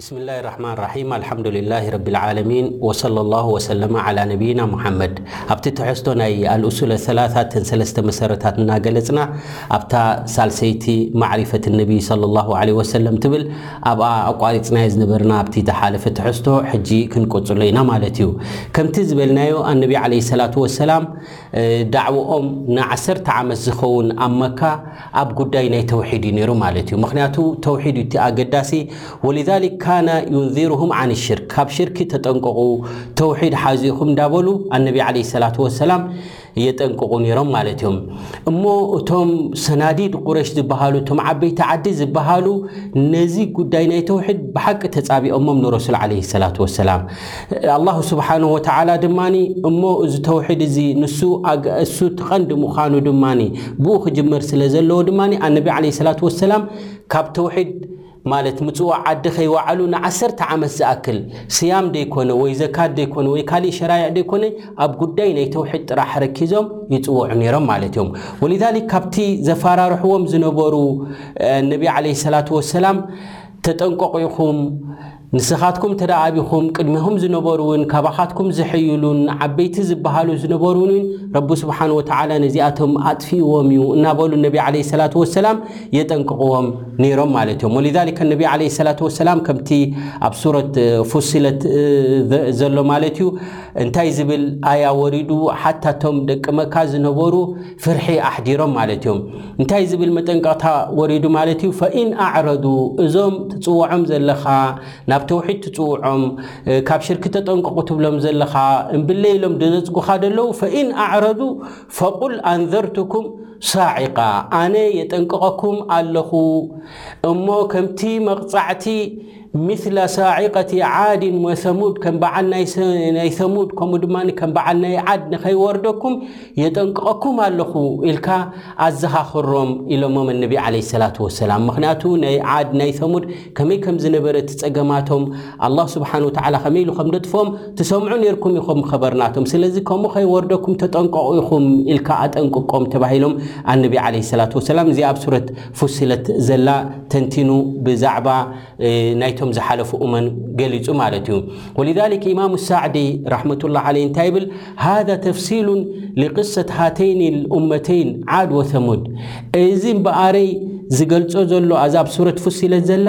ብስሚላሂ ራሕማን ራሒም ኣልሓምዱሊላሂ ረቢል ዓለሚን ወሰለሏሁ ወሰለመ ዓላ ነቢይና ሙሓመድ ኣብቲ ትሕዝቶ ናይ ኣልኡሱለ ሰላሳ እተን ሰለስተ መሰረታት እናገለፅና ኣብታ ሳልሰይቲ ማዕሪፈት ነቢይ ሰለሏሁ ዓለይሂ ወሰለም ትብል ኣብኣ ኣቋሪፅናዮ ዝነበርና ኣብቲ ዝሓለፈ ትሕዝቶ ሕጂ ክንቅፅሎ ኢና ማለት እዩ ከምቲ ዝበልናዮ ኣነቢ ዓለይሂ ሰላቱ ወሰላም ዳዕወኦም ንዓሰርተ ዓመት ዝኸውን ኣብ መካ ኣብ ጉዳይ ናይ ተውሒድ እዩ ነይሩ ማለት እዩ ምክንያቱ ተውሒድ እዩ እቲ ኣገዳሲ ወሊዛሊክ ካነ ዩንዚሩሁም ዓን ሽርክ ካብ ሽርኪ ተጠንቀቑ ተውሒድ ሓዙ ኢኹም እንዳበሉ ኣነቢ ዓለ ሰላት ወሰላም የጠንቅቑ ነይሮም ማለት እዮም እሞ እቶም ሰናዲድ ቁረሽ ዝበሃሉ እቶም ዓበይቲ ዓዲ ዝበሃሉ ነዚ ጉዳይ ናይ ተውሒድ ብሓቂ ተፃቢኦሞም ንረሱል ዓለ ሰላት ወሰላም ኣላሁ ስብሓነሁ ወተዓላ ድማ እሞ እዚ ተውሒድ እዚ ንሱ እሱ እቲ ቐንዲ ምዃኑ ድማ ብኡ ክጅመር ስለ ዘለዎ ድማ ኣነቢ ዓለይሂ ሰላቱ ወሰላም ካብ ተውሒድ ማለት ምፅዋዕ ዓዲ ከይወዓሉ ንዓሰርተ ዓመት ዝኣክል ስያም ደይኮነ ወይ ዘካት ደይኮነ ወይ ካሊእ ሸራይዕ ደይኮነ ኣብ ጉዳይ ናይ ተውሒድ ጥራሕ ረኪዞም ይፅውዑ ነይሮም ማለት እዮም ወሊዛሊክ ካብቲ ዘፈራርሕዎም ዝነበሩ ነቢ ዓለይሂ ሰላቱ ወሰላም ተጠንቀቑ ኢኹም ንስኻትኩም እንተ ኣቢኹም፣ ቅድሜኹም ዝነበሩውን ካባኻትኩም ዝሕይሉን ዓበይቲ ዝበሃሉ ዝነበሩንውን ረቢ ስብሓነሁ ወተዓላ ነዚኣቶም ኣጥፊእዎም እዩ እናበሉ ነቢ ዓለይሂ ሰላቱ ወሰላም የጠንቅቕዎም ነይሮም ማለት እዮም። ወሊዛሊከ ነቢ ዓለይሂ ሰላቱ ወሰላም ከምቲ ኣብ ሱረት ፉሲለት ዘሎ ማለት እዩ እንታይ ዝብል ኣያ ወሪዱ ሓታ እቶም ደቂ መካ ዝነበሩ ፍርሒ ኣሕዲሮም ማለት እዮም። እንታይ ዝብል መጠንቀቕታ ወሪዱ ማለት እዩ? ፈኢን ኣዕረዱ እዞም ትጽውዖም ዘለኻ ናብ ተውሒድ ትጽውዖም ካብ ሽርኪ ተጠንቀቑ ትብሎም ዘለኻ እምብለይ ኢሎም ደዘጽጉኻ ደለዉ ፈኢን ኣዕረዱ ፈቁል ኣንዘርቱኩም ሳዒቃ ኣነ የጠንቅቐኩም ኣለኹ እሞ ከምቲ መቕጻዕቲ ምሥለ ሳዒቀቲ ዓድን ወሰሙድ ከም በዓል ናይ ሰሙድ ከምኡ ድማ ከም በዓል ናይ ዓድ ንኸይወርደኩም የጠንቅቐኩም ኣለኹ ኢልካ ኣዘኻኽሮም ኢሎሞም ኣነቢ ዓለይሂ ሰላቱ ወሰላም። ምኽንያቱ ናይ ዓድ ናይ ሰሙድ ከመይ ከም ዝነበረ እቲ ጸገማቶም ኣላህ ስብሓነሁ ወተዓላ ከመይ ኢሉ ከም ደጥፎም ትሰምዑ ኔርኩም ኢኹም ኸበር ናቶም። ስለዚ ከምኡ ከይወርደኩም ተጠንቀቑ ኢኹም ኢልካ ኣጠንቅቆም ተባሂሎም ኣነቢ ዓለይሂ ሰላቱ ወሰላም። እዚኣ ኣብ ሱረት ፉስለት ዘላ ተንቲኑ ብዛዕባ ናይቶም ዝሓለፉ እመን ገሊጹ ማለት እዩ ወሊዛሊክ ኢማሙ ሳዕዲ ራሕመቱላህ ዓለይ እንታይ ይብል ሃዛ ተፍሲሉን ሊቅሰት ሃተይን ልኡመተይን ዓድ ወተሙድ እዚ እምበኣረይ ዝገልጾ ዘሎ ኣዛብ ሱረት ፉስለት ዘላ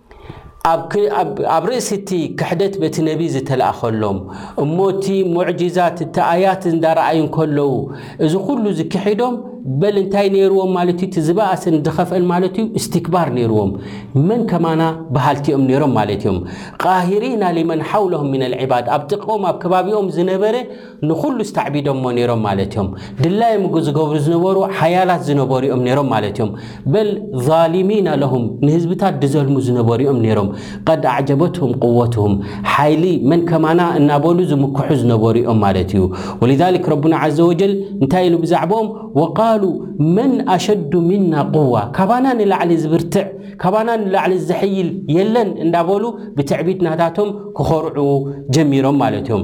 ኣብ ርእሲ እቲ ክሕደት በቲ ነቢ ዝተላእኸሎም እሞ እቲ ሙዕጂዛት እቲ ኣያት እንዳረኣዩ እንከለዉ እዚ ኩሉ ዝክሒዶም በል እንታይ ነይርዎም ማለት እዩ እቲ ዝበኣሰን ዝኸፍአን ማለት እዩ እስትክባር ነይርዎም መን ከማና በሃልቲ እዮም ነይሮም ማለት እዮም ቃሂሪና ሊመን ሓውለሁም ሚነል ዒባድ ኣብ ጥቅኦም ኣብ ከባቢኦም ዝነበረ ንኹሉ ስታዕቢዶሞ ነይሮም ማለት እዮም። ድላዮም ዝገብሩ ዝነበሩ ሓያላት ዝነበሩ እዮም ነይሮም ማለት እዮም። በል ዛሊሚና ለሁም ንህዝብታት ድዘልሙ ዝነበሩ እዮም ነይሮም። ቀድ ኣዕጀበትሁም ቁወትሁም ሓይሊ መን ከማና እናበሉ ዝምክሑ ዝነበሩ እዮም ማለት እዩ። ወሊዛሊክ ረቡና ዓዘ ወጀል እንታይ ኢሉ ብዛዕብኦም ወቃሉ መን ኣሸዱ ሚና ቁዋ ካባና ንላዕሊ ዝብርትዕ ካባና ንላዕሊ ዝሕይል የለን እንዳበሉ ብትዕቢት ናታቶም ክኾርዑ ጀሚሮም ማለት እዮም።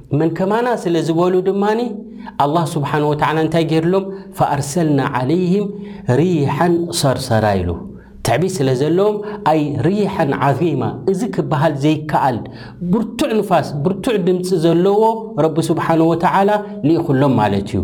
መን ከማና ስለ ዝበሉ ድማ ኣላህ ስብሓን ወተዓላ እንታይ ገይርሎም ፈኣርሰልና ዓለይህም ሪሓን ሰርሰራ ኢሉ ትዕቢት ስለ ዘለዎም ኣይ ሪሓን ዓዚማ እዚ ክበሃል ዘይከኣል ብርቱዕ ንፋስ ብርቱዕ ድምፂ ዘለዎ ረቢ ስብሓን ወተዓላ ልኢኹሎም ማለት እዩ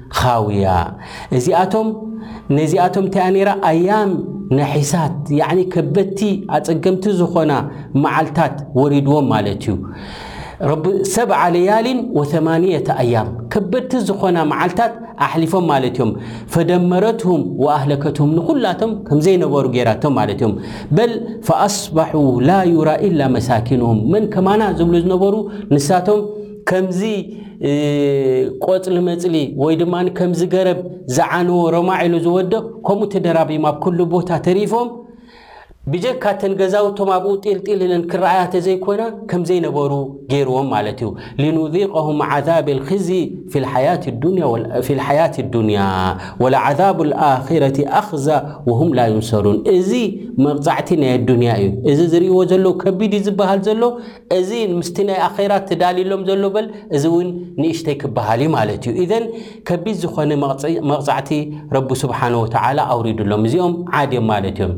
ኻውያ እዚኣቶም ነዚኣቶም እንታይያ ነይራ ኣያም ነሒሳት ያዕኒ ከበድቲ ኣጸገምቲ ዝኾና መዓልታት ወሪድዎም ማለት እዩ ረቢ ሰብዓ ለያሊን ወተማንየተ ኣያም ከበድቲ ዝኾና መዓልታት ኣሕሊፎም ማለት እዮም ፈደመረትሁም ወኣህለከትሁም ንኹላቶም ከምዘይነበሩ ገይራቶም ማለት እዮም በል ፈኣስባሑ ላ ዩራ ኢላ መሳኪንሁም መን ከማና ዝብሉ ዝነበሩ ንሳቶም ከምዚ ቆጽሊ መጽሊ ወይ ድማ ከምዚ ገረብ ዝዓንዎ ረማዕ ኢሉ ዝወድቕ ከምኡ ተደራቢም ኣብ ኩሉ ቦታ ተሪፎም ብጀካ እተን ገዛውቶም ኣብኡ ጢልጢል ኢለን ክረኣያ ተዘይኮና ከም ዘይነበሩ ገይርዎም ማለት እዩ ሊኑዚቀሁም ዓዛብ ልክዚ ፊ ልሓያት ዱንያ ወለዓዛብ ልኣኪረቲ ኣኽዛ ወሁም ላ ዩንሰሩን እዚ መቕፃዕቲ ናይ ኣዱንያ እዩ እዚ ዝርእይዎ ዘለዉ ከቢድ እዩ ዝበሃል ዘሎ እዚ ምስቲ ናይ ኣኼራ ተዳልዩሎም ዘሎ በል እዚ እውን ንእሽተይ ክበሃል እዩ ማለት እዩ። ኢዘን ከቢድ ዝኾነ መቕጻዕቲ ረቢ ስብሓነ ወተዓላ ኣውሪዱሎም እዚኦም ዓድ እዮም ማለት እዮም።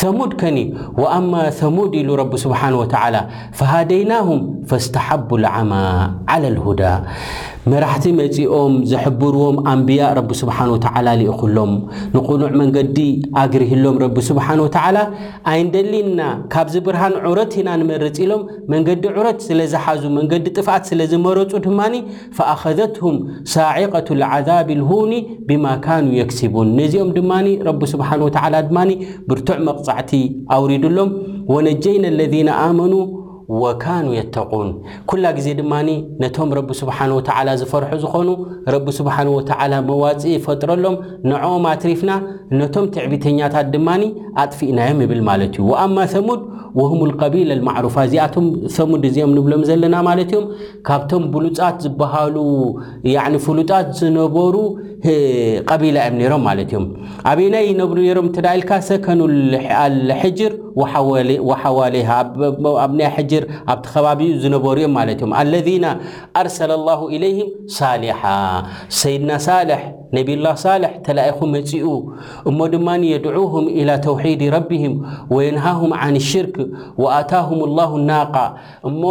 ሰሙድ ከኒ ወኣማ ሰሙድ ኢሉ ረቢ ስብሓነ ወተዓላ ፈሃደይናሁም ፈስተሓቡ ልዓማ ዓለል ሁዳ መራሕቲ መጺኦም ዝሕብርዎም ኣንብያ ረቢ ስብሓነ ወተዓላ ልኢኹሎም ንቕኑዕ መንገዲ ኣግሪህሎም ረቢ ስብሓነ ወተዓላ ኣይንደሊን ኢና፣ ካብዚ ብርሃን ዑረት ኢና ንመርጽ ኢሎም መንገዲ ዑረት ስለ ዝሓዙ፣ መንገዲ ጥፍኣት ስለ ዝመረጹ ድማ ፈኣኸዘትሁም ሳዒቀቱ ልዓዛቢ ልሁኒ ብማ ካኑ የክሲቡን ነዚኦም ድማ ረቢ ስብሓነ ወተዓላ ድማ ብርቱዕ መቕጻዕቲ ኣውሪዱሎም ወነጀይና ለዚነ ኣመኑ ወካኑ የተቁን ኩላ ግዜ ድማ ነቶም ረቢ ስብሓን ወተዓላ ዝፈርሑ ዝኾኑ ረቢ ስብሓን ወተዓላ መዋፅኢ ይፈጥረሎም ንዕኦም ኣትሪፍና ነቶም ትዕቢተኛታት ድማ ኣጥፊእናዮም ይብል ማለት እዩ ወኣማ ሰሙድ ወህሙ ልቀቢለ ልማዕሩፋ እዚኣቶም ሰሙድ እዚኦም ንብሎም ዘለና ማለት እዮም ካብቶም ብሉፃት ዝበሃሉ ያዕኒ ፍሉጣት ዝነበሩ ቀቢላ እዮም ነይሮም ማለት እዮም ኣበይናይ ይነብሩ ነይሮም እንተ ኢልካ ሰከኑ ኣልሕጅር ወሓዋሌሃ ኣብ ናይ ሕጅር ኣብቲ ከባቢኡ ዝነበሩ እዮም ማለት እዮም ኣለዚና ኣርሰለ ላሁ ኢለይህም ሳሊሓ ሰይድና ሳልሕ ነብላ ሳልሕ ተላኢኹ መጺኡ እሞ ድማ የድዑሁም ኢላ ተውሒድ ረቢህም ወየንሃሁም ዓን ሽርክ ወኣታሁም ላሁ ናቃ እሞ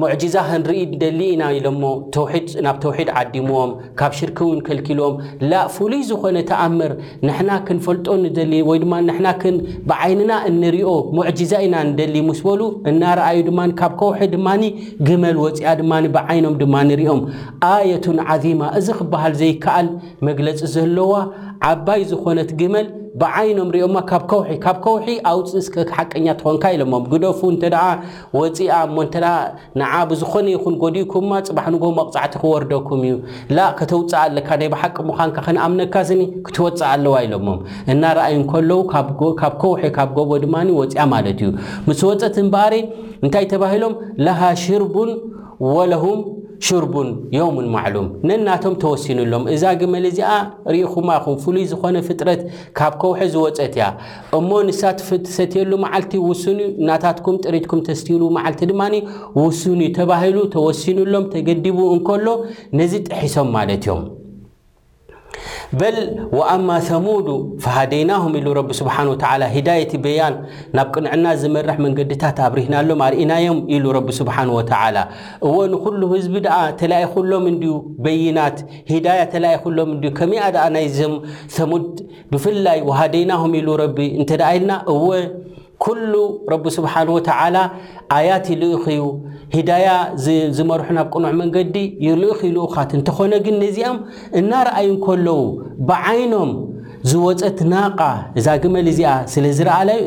ሙዕጂዛ ክንርኢ ንደሊ ኢና ኢሎሞ ተውሒድ ናብ ተውሒድ ዓዲምዎም ካብ ሽርኪ ውን ከልኪልዎም ላእ ፍሉይ ዝኾነ ተኣምር ንሕና ክንፈልጦ ንደሊ ወይ ድማ ንሕና ክን ብዓይንና እንሪኦ ሙዕጂዛ ኢና ንደሊ ምስ በሉ እናረኣዩ ድማ ካብ ከውሒ ድማ ግመል ወፂኣ ድማ ብዓይኖም ድማ ንሪኦም ኣየቱን ዓዚማ እዚ ክበሃል ዘይከኣል መግለፂ ዘለዋ ዓባይ ዝኾነት ግመል ብዓይኖም ሪኦማ ካብ ከውሒ ካብ ከውሒ ኣውፅእ እስከ ሓቀኛ ትኾንካ ኢሎሞም ግደፉ እንተደኣ ወጺኣ እሞ እንተደኣ ንዓ ብዝኾነ ይኹን ጎዲእኩማ ጽባሕ ንግሆ መቕጻዕቲ ክወርደኩም እዩ። ላእ ከተውጽኣ ኣለካ ናይ ብሓቂ ምዃንካ ክንኣምነካ ስኒ ክትወጽእ ኣለዋ ኢሎሞም እናረኣዩ እንከለዉ ካብ ከውሒ ካብ ጎቦ ድማ ወጺኣ ማለት እዩ። ምስ ወጸት እምበኣሪ እንታይ ተባሂሎም ለሃ ሽርቡን ወለሁም ሽርቡን የውምን ማዕሉም ነናቶም ተወሲንሎም እዛ ግመል እዚኣ ርኢኹማ ኢኹም ፍሉይ ዝኾነ ፍጥረት ካብ ከውሒ ዝወጸት እያ። እሞ ንሳ ትሰትየሉ መዓልቲ ውሱን እዩ፣ ናታትኩም ጥሪትኩም ተስትዩሉ መዓልቲ ድማ ውሱን እዩ ተባሂሉ ተወሲኑሎም ተገዲቡ እንከሎ ነዚ ጥሒሶም ማለት እዮም። በል ወኣማ ሰሙዱ ፈሃደይናሁም ኢሉ ረቢ ስብሓነ ወተዓላ ሂዳየቲ በያን ናብ ቅንዕና ዝመርሕ መንገድታት ኣብሪህናሎም ኣርኢናዮም ኢሉ ረቢ ስብሓነ ወተዓላ እወ ንኹሉ ህዝቢ ደኣ ተላኢኹሎም እንድዩ በይናት ሂዳያ ተላኢኹሎም እንድዩ ከመይኣ ደኣ ናይዞም ሰሙድ ብፍላይ ወሃደይናሁም ኢሉ ረቢ እንተ ደኣ ኢልና እወ ኩሉ ረቢ ስብሓን ወተዓላ ኣያት ይልእኽ እዩ ሂዳያ ዝመርሑ ናብ ቅኑዕ መንገዲ ይልእኽ እዩ ልኡኻት እንተኾነ ግን ነዚኣም እናረኣዩ እንከለዉ ብዓይኖም ዝወፀት ናቃ እዛ ግመል እዚኣ ስለ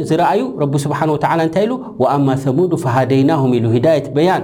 ዝረኣዩ ረቢ ስብሓን ወተዓላ እንታይ ኢሉ ወኣማ ሰሙዱ ፈሃደይናሁም ኢሉ ሂዳየት በያን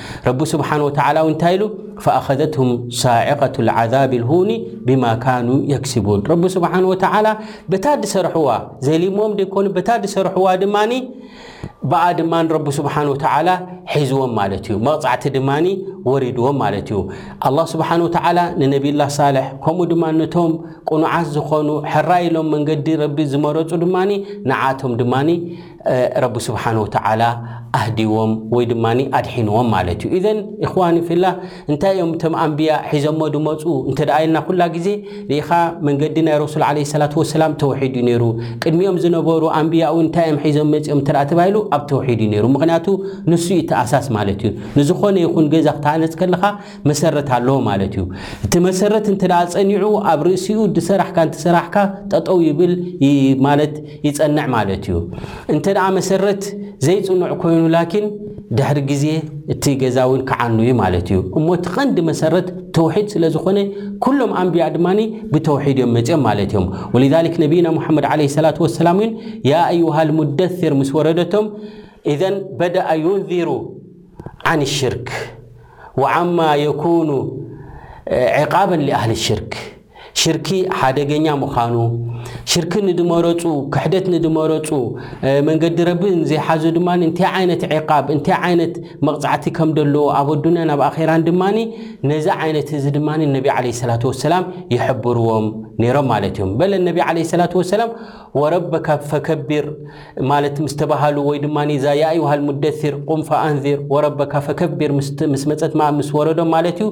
ረቢ ስብሓን ወተዓላ እውን እንታይ ኢሉ ፈኣኸዘትሁም ሳዕቀቱ ልዓዛብ ልሁኒ ብማ ካኑ የክስቡን ረቢ ስብሓን ወተዓላ በታ ድሰርሕዋ ዘሊሞም ደይኮኑ በታ ድሰርሕዋ ድማ ብኣ ድማ ረቢ ስብሓን ወተዓላ ሒዝዎም ማለት እዩ መቕፃዕቲ ድማ ወሪድዎም ማለት እዩ ኣላ ስብሓን ወተዓላ ንነብላ ሳልሕ ከምኡ ድማ ነቶም ቁኑዓት ዝኾኑ ሕራይ ኢሎም መንገዲ ረቢ ዝመረፁ ድማ ንዓቶም ድማ ረቢ ስብሓነሁ ወተዓላ ኣህዲዎም ወይ ድማ ኣድሒንዎም ማለት እዩ። ኢዘን ኢኽዋኒ ፊላህ እንታይ እዮም እቶም ኣንብያ ሒዘሞ ዝመፁ እንተደኣ ኢልና ኩላ ግዜ ርኢኻ መንገዲ ናይ ረሱል ዓለይሂ ሰላቱ ወሰላም ተውሒድ እዩ ነይሩ። ቅድሚኦም ዝነበሩ ኣንብያ እውን እንታይ እዮም ሒዞም መፂኦም እንተደኣ ተባሂሉ ኣብ ተውሒድ እዩ ነይሩ። ምኽንያቱ ንሱ እዩ እቲ ኣሳስ ማለት እዩ። ንዝኾነ ይኹን ገዛ ክትሃነፅ ከለኻ መሰረት ኣለዎ ማለት እዩ። እቲ መሰረት እንተ ጸኒዑ ኣብ ርእሲኡ ድሰራሕካ እንትሰራሕካ ጠጠው ይብል ማለት ይጸንዕ ማለት እዩ። እንተ መሰረት ዘይጽኑዕ ኮይኑ ላኪን ድሕሪ ግዜ እቲ ገዛ እውን ክዓኑ እዩ ማለት እዩ። እሞ እቲ ቀንዲ መሰረት ተውሒድ ስለ ዝኾነ ኩሎም ኣንቢያ ድማ ብተውሒድ እዮም መፅኦም ማለት እዮም። ወሊዛሊክ ነቢይና ሙሓመድ ዓለይሂ ሰላቱ ወሰላም እውን ያ ኣዩሃል ሙደሲር ምስ ወረደቶም ኢዘን በደኣ ዩንዚሩ ዓን ሽርክ ወዓማ የኩኑ ዕቃበን ሊኣህሊ ሽርክ ሽርኪ ሓደገኛ ምዃኑ ሽርኪ ንድመረፁ ክሕደት ንድመረፁ መንገዲ ረቢ ንዘይሓዙ ድማ እንታይ ዓይነት ዕቃብ እንታይ ዓይነት መቕፃዕቲ ከም ዘለዎ ኣብ ኣዱንያን ኣብ ኣኼራን ድማ ነዚ ዓይነት እዚ ድማ ነቢ ዓለ ሰላት ወሰላም ይሕብርዎም ነይሮም ማለት እዮም በለ ነቢ ዓለ ሰላት ወሰላም ወረበካ ፈከቢር ማለት ምስ ተባሃሉ ወይ ድማ እዛ ያኣዩሃል ሙደሲር ቁም ፈኣንዚር ወረበካ ፈከቢር ምስ መፀት ማኣ ምስ ወረዶም ማለት እዩ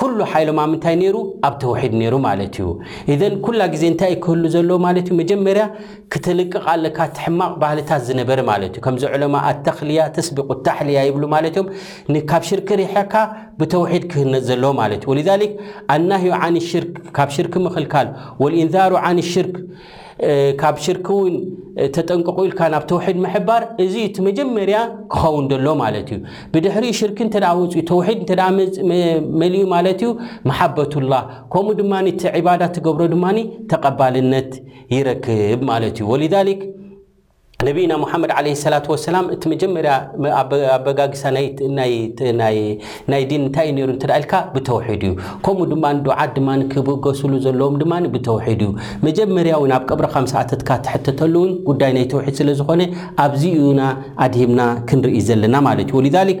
ኩሉ ሓይሎም ኣብ ምንታይ ነይሩ ኣብ ተውሒድ ነይሩ ማለት እዩ ኢዘን ኩላ ግዜ እንታይ ክህሉ ዘለዎ ማለት እዩ መጀመርያ ክትልቅቕ ኣለካ እቲ ሕማቕ ባህልታት ዝነበረ ማለት እዩ ከምዚ ዑለማ ኣተኽልያ ተስቢቑ ታሕልያ ይብሉ ማለት እዮም ንካብ ሽርክ ሪሕካ ብተውሒድ ክህነፅ ዘለዎ ማለት እዩ ወሊዛሊክ ኣናህዩ ዓን ሽርክ ካብ ሽርክ ምኽልካል ወልኢንዛሩ ዓን ሽርክ ካብ ሽርክ ውን ተጠንቀቑ ኢልካ ናብ ተውሒድ ምሕባር እዚ እቲ መጀመርያ ክኸውን ደሎ ማለት እዩ ብድሕሪ ሽርክ እንተ ወፅኡ ተውሒድ እንተ መሊኡ ማለት እዩ መሓበቱላህ ከምኡ ድማ እቲ ዕባዳ ትገብሮ ድማ ተቐባልነት ይረክብ ማለት እዩ ወሊዛሊክ ነቢይና ሙሓመድ ዓለይሂ ሰላቱ ወሰላም እቲ መጀመርያ ኣበጋግሳ ናይ ዲን እንታይ እዩ ነይሩ እንተ ኢልካ ብተውሒድ እዩ። ከምኡ ድማ ዱዓት ድማ ክብገስሉ ዘለዎም ድማ ብተውሒድ እዩ። መጀመርያ እውን ኣብ ቀብርኻ ምስ ኣተትካ ትሕተተሉ እውን ጉዳይ ናይ ተውሒድ ስለ ዝኾነ ኣብዚ እዩና ኣድሂብና ክንርኢ ዘለና ማለት እዩ። ወሊዛሊክ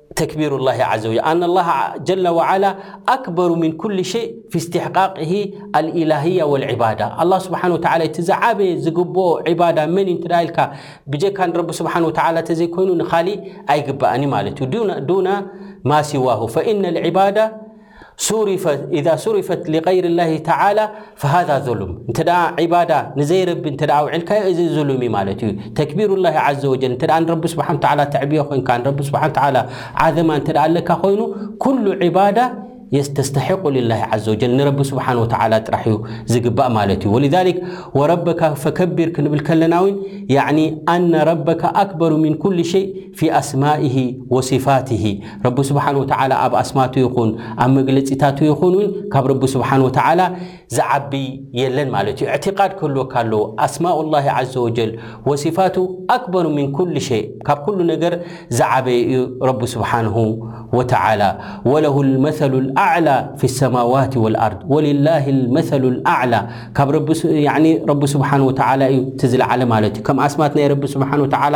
ተክቢሩ ኣላሂ ዓዘወጀል ኣነ ኣላህ ጀለ ወዓላ ኣክበሩ ሚን ኩሊ ሸይ ፊ እስቲሕቃቅሂ ኣልኢላህያ ወልዒባዳ ኣላህ ስብሓን ወተዓላ እቲ ዝዓበየ ዝግብኦ ዒባዳ መን እዩ እንተ ኢልካ ብጀካ ንረቢ ስብሓን ወተዓላ ተዘይኮይኑ ንኻሊእ ኣይግባእን እዩ ማለት እዩ ዱነ ማሲዋሁ ፈኢነ ልዒባዳ ኢዛ ሱሪፈት ሊገይሪ ላሂ ተዓላ ፈሃዛ ዙሉም እንተ ደኣ ዒባዳ ንዘይረቢ እንተ ደኣ ኣውዒልካዮ እዚ ዙሉም እዩ ማለት እዩ። ተክቢሩ ላሂ ዓዘ ወጀል እንተ ደኣ ንረቢ ስብሓነ ወተዓላ ተዕብዮ ኮይንካ ንረቢ ስብሓነ ወተዓላ ዓዘማ እንተ ደኣ ኣለካ ኮይኑ ኩሉ ዒባዳ የስተስተሒቁ ሊላሂ ዓዘ ወጀል ንረቢ ስብሓነ ወተዓላ ጥራሕ እዩ ዝግባእ ማለት እዩ። ወሊዛሊክ ወረበካ ፈከቢር ክንብል ከለና እውን ያዕኒ ኣነ ረበካ ኣክበሩ ሚን ኩሊ ሸይ ፊ ኣስማኢሂ ወሲፋቲሂ፣ ረቢ ስብሓን ወተዓላ ኣብ ኣስማቱ ይኹን ኣብ መግለጺታቱ ይኹን ውን ካብ ረቢ ስብሓን ወተዓላ ዝዓቢ የለን ማለት እዩ። ኢዕቲቃድ ክህልወካ ኣለዎ። ኣስማኡላሂ ዓዘ ወጀል ወሲፋቱ ኣክበሩ ሚን ኩሊ ሸይ፣ ካብ ኩሉ ነገር ዝዓበየ እዩ ረቢ ስብሓነሁ ወተዓላ። ወለሁል መሰሉል ኣዕላ ፊ ሰማዋቲ ወልኣርድ፣ ወሊላሂል መሰሉል ኣዕላ፣ ካብ ረቢ ያዕኒ ረቢ ስብሓን ወተዓላ እዩ እቲ ዝለዓለ ማለት እዩ። ከም ኣስማት ናይ ረቢ ስብሓን ወተዓላ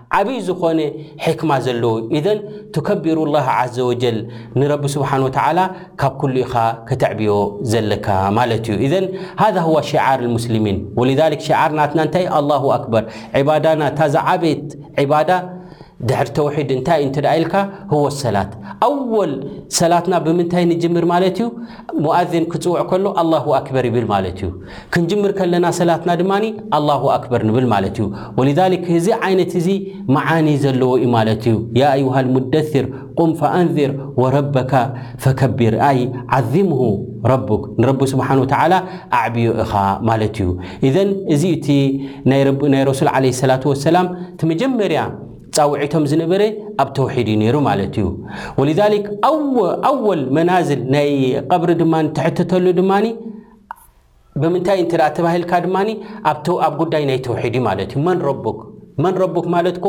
ዓብይ ዝኾነ ሕክማ ዘለዎ እዩ። ኢዘን ቱከቢሩላህ ዓዘወጀል ንረቢ ስብሓን ወተዓላ ካብ ኩሉ ኢኻ ከተዕብዮ ዘለካ ማለት እዩ። ኢዘን ሃዛ ሁዋ ሽዓር ልሙስሊሚን ወሊዛሊክ ሽዓር ናትና እንታይ እዩ? ኣላሁ ኣክበር። ዒባዳና እታ ዝዓበየት ዒባዳ ድሕሪ ተውሒድ እንታይ እዩ እንተ ኢልካ? ሁወ ሰላት። ኣወል ሰላትና ብምንታይ ንጅምር ማለት እዩ? ሙኣዚን ክጽውዕ ከሎ ኣላሁ ኣክበር ይብል ማለት እዩ። ክንጅምር ከለና ሰላትና ድማ ኣላሁ ኣክበር ንብል ማለት እዩ። ወሊዛሊክ እዚ ዓይነት እዚ መዓኒ ዘለዎ እዩ ማለት እዩ። ያ ኣዩሃል ሙደሲር ቁም ፈኣንዚር ወረበካ ፈከቢር ኣይ ዓዚምሁ ረቡክ ንረቢ ስብሓነ ወተዓላ ኣዕብዮ ኢኻ ማለት እዩ። ኢዘን እዚ እቲ ናይ ረሱል ዓለይሂ ሰላቱ ወሰላም እቲ መጀመርያ ጻውዒቶም ዝነበረ ኣብ ተውሒድ እዩ ነይሩ ማለት እዩ ወሊዛሊክ ኣወ ኣወል መናዝል ናይ ቐብሪ ድማ ትሕትተሉ ድማ ብምንታይ እንተ ተባሂልካ ድማ ኣብ ጉዳይ ናይ ተውሒድ እዩ ማለት እዩ መን ረቡክ መን ረቡክ ማለት ኮ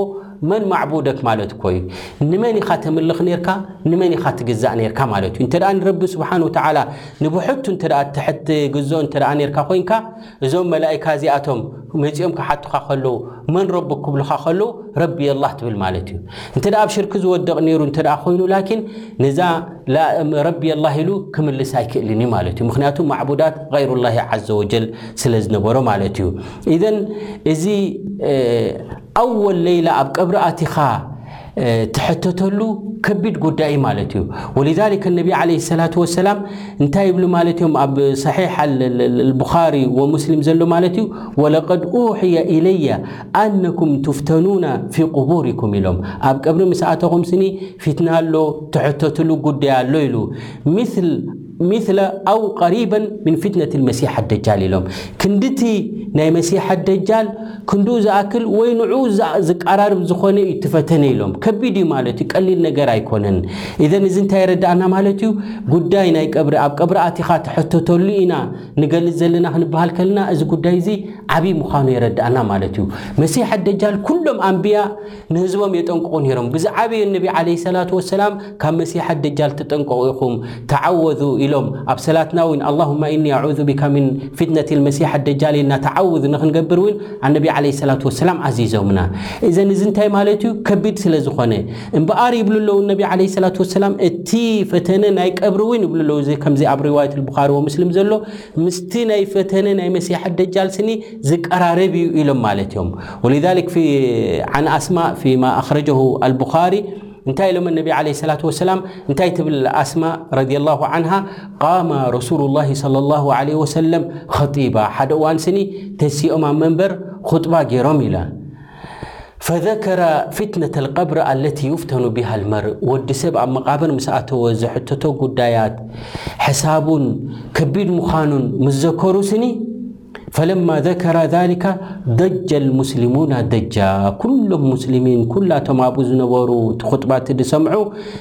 መን ማዕቡደክ ማለት እኮ እዩ ንመን ኢኻ ተምልኽ ነርካ ንመን ኢኻ ትግዛእ ነርካ ማለት እዩ እንተ ንረቢ ስብሓን ወተዓላ ንብሕቱ እተ ትሕት ግዝኦ እተ ነርካ ኮንካ እዞም መላኢካ እዚኣቶም መጺኦም ክሓቱኻ ከለዉ መን ረቡክ ክብሉኻ ከለዉ ረቢ ኣላህ ትብል ማለት እዩ እንተ ኣብ ሽርኪ ዝወደቕ ነይሩ እንተ ኮይኑ ላኪን ነዛ ረቢ ኣላህ ኢሉ ክምልስ ኣይክእልን እዩ ማለት እዩ ምክንያቱ ማዕቡዳት غይሩላሂ ዓዘ ወጀል ስለ ዝነበሮ ማለት እዩ ኢዘን እዚ ኣወል ለይላ ኣብ ቀብሪ ኣቲኻ ትሕተተሉ ከቢድ ጉዳይ እዩ ማለት እዩ ወሊዛሊክ ነቢ ዓለ ሰላት ወሰላም እንታይ ይብሉ ማለት እዮም ኣብ ሰሒሕ ልቡኻሪ ወሙስሊም ዘሎ ማለት እዩ ወለቀድ ኡሕየ ኢለየ ኣነኩም ትፍተኑና ፊ ቁቡሪኩም ኢሎም ኣብ ቀብሪ ምስኣተኹም ስኒ ፊትና ኣሎ ትሕተትሉ ጉዳይ ኣሎ ኢሉ ምል ሚስለ ኣው ቀሪበን ምን ፊትነቲ መሲሕ ኣደጃል ኢሎም። ክንድቲ ናይ መሲሕ ኣደጃል ክንድኡ ዝኣክል ወይ ንዑ ዝቃራርብ ዝኾነ እዩ እቲ ፈተነ ኢሎም። ከቢድ እዩ ማለት እዩ፣ ቀሊል ነገር ኣይኮነን። ኢዘን እዚ እንታይ የረድኣና ማለት እዩ? ጉዳይ ናይ ቀብሪ ኣብ ቀብሪ ኣቲኻ ትሕተተሉ ኢና ንገልጽ ዘለና ክንበሃል ከለና እዚ ጉዳይ እዚ ዓብይ ምዃኑ የረድኣና ማለት እዩ። መሲሕ ኣደጃል ኩሎም ኣንብያ ንህዝቦም የጠንቅቑ ነይሮም። ብዝዓበየ ነቢ ዓለይሂ ሰላቱ ወሰላም ካብ መሲሕ ኣደጃል ተጠንቀቑ ኢኹም፣ ተዓወዙ ኢሎም። ኣብ ሰላትና እውን ኣላሁማ ኢኒ ኣዑዙ ቢካ ሚን ፊትነቲል መሲሕ ኣደጃል ኢልና ተዓውዝ ንኽንገብር እውን ኣነቢ ዓለይሂ ሰላቱ ወሰላም ኣዚዞምና። እዘን እዚ እንታይ ማለት እዩ? ከቢድ ስለ ዝኾነ። እምበኣር ይብሉ ኣለዉ ነቢ ዓለይሂ ሰላቱ ወሰላም እቲ ፈተነ ናይ ቀብሪ እውን ይብሉ ኣለዉ እዚ ከምዚ ኣብ ሪዋየቱል ቡኻሪ ወሙስሊም ዘሎ ምስቲ ናይ ፈተነ ናይ መሲሕ ኣደጃል ስኒ ዝቀራረብ እዩ ኢሎም ማለት እዮም ወሊዛሊክ ፊ ዓን ኣስማ ፊማ ኣኽረጀሁ ኣልቡኻሪ እንታይ ኢሎም ነቢ ዓለ ሰላት ወሰላም እንታይ ትብል ኣስማ ረድያ ላሁ ዓንሃ ቃማ ረሱሉ ላሂ ለ ላሁ ለ ወሰለም ኸጢባ ሓደ እዋን ስኒ ተሲኦም ኣብ መንበር ኹጥባ ገይሮም ኢላ ፈዘከረ ፊትነት ልቀብሪ ኣለቲ ዩፍተኑ ብሃ ልመር ወዲ ሰብ ኣብ መቓብር ምስ ኣተወ ዘሕተቶ ጉዳያት ሕሳቡን ከቢድ ምዃኑን ምስ ዘከሩ ስኒ ፈለማ ዘከራ ዛሊካ ደጀ ልሙስሊሙና ደጃ ኩሎም ሙስሊሚን ኩላቶም ኣብኡ ዝነበሩ እቲ ኹጥባ እቲ ዝሰምዑ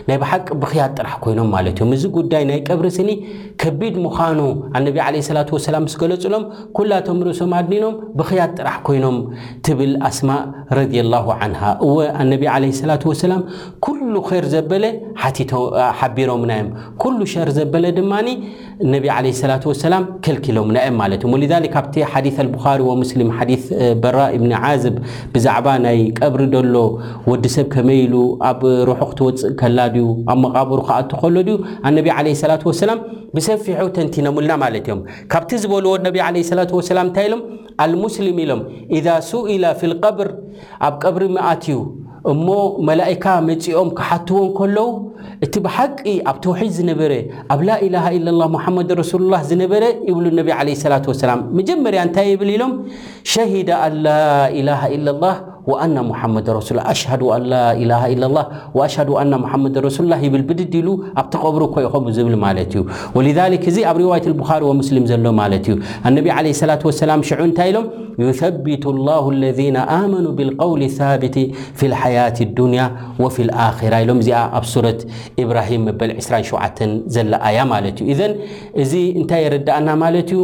ናይ ብሓቂ ብኽያት ጥራሕ ኮይኖም ማለት እዮም እዚ ጉዳይ ናይ ቀብሪ ስኒ ከቢድ ምዃኑ ኣነቢ ዓለ ሰላት ወሰላም ምስ ገለጹሎም ኩላቶም ርእሶም ኣድኒኖም ብኽያት ጥራሕ ኮይኖም ትብል ኣስማእ ረዲየላሁ ዓንሃ እወ ኣነቢ ዓለ ሰላት ወሰላም ኩሉ ኸይር ዘበለ ሓቢሮምና እዮም ኩሉ ሸር ዘበለ ድማኒ ነቢ ዓለይሂ ሰላቱ ወሰላም ከልኪሎምና እዮም ማለት እዮም። ወሊዛሊክ ኣብቲ ሓዲስ ኣልቡኻሪ ወሙስሊም ሓዲስ በራ ኢብኒ ዓዝብ ብዛዕባ ናይ ቀብሪ ደሎ ወዲ ሰብ ከመይ ኢሉ ኣብ ርሑቕ ትወፅእ ከላ ድዩ ኣብ መቓብሩ ክኣቱ ከሎ ድዩ ኣነቢ ዓለይሂ ሰላቱ ወሰላም ብሰፊሑ ተንቲኖምልና ማለት እዮም። ካብቲ ዝበልዎ ነቢ ዓለይሂ ሰላቱ ወሰላም እንታይ ኢሎም ኣልሙስሊም ኢሎም ኢዛ ሱኢላ ፊልቀብር ኣብ ቀብሪ ምኣትዩ እሞ መላኢካ መጺኦም ክሓትዎ እንከለዉ እቲ ብሓቂ ኣብ ተውሒድ ዝነበረ ኣብ ላኢላሃ ኢለላህ ሙሓመድ ረሱሉላህ ዝነበረ ይብሉ ነቢ ዓለይሂ ሰላቱ ወሰላም መጀመርያ እንታይ ይብል ኢሎም ሸሂደ ኣን ላኢላሃ ኢለላህ ወኣና ሙሓመድ ረሱሉላህ ኣሽሀዱ ኣን ላኢላሃ ኢለላህ ወኣሽሀዱ ኣና ሙሓመድ ረሱሉላህ ይብል ብድድ ኢሉ ኣብቲ ቀብሩ ኮይ ከምኡ ዝብል ማለት እዩ ወሊዛሊክ እዚ ኣብ ሪዋየት ልቡኻሪ ወሙስሊም ዘሎ ማለት እዩ ኣነቢ ዓለይሂ ሰላቱ ወሰላም ሽዑ እንታይ ኢሎም ዩሰቢቱ ላሁ ለዚነ ኣመኑ ብልቀውሊ ሳቢቲ ፊ ልሓያት ዱንያ ወፊ ልኣራ ኢሎም እዚኣ ኣብ ሱረት ኢብራሂም መበል 27 ዘላ ኣያ ማለት እዩ እዘን እዚ እንታይ የረዳእና ማለት እዩ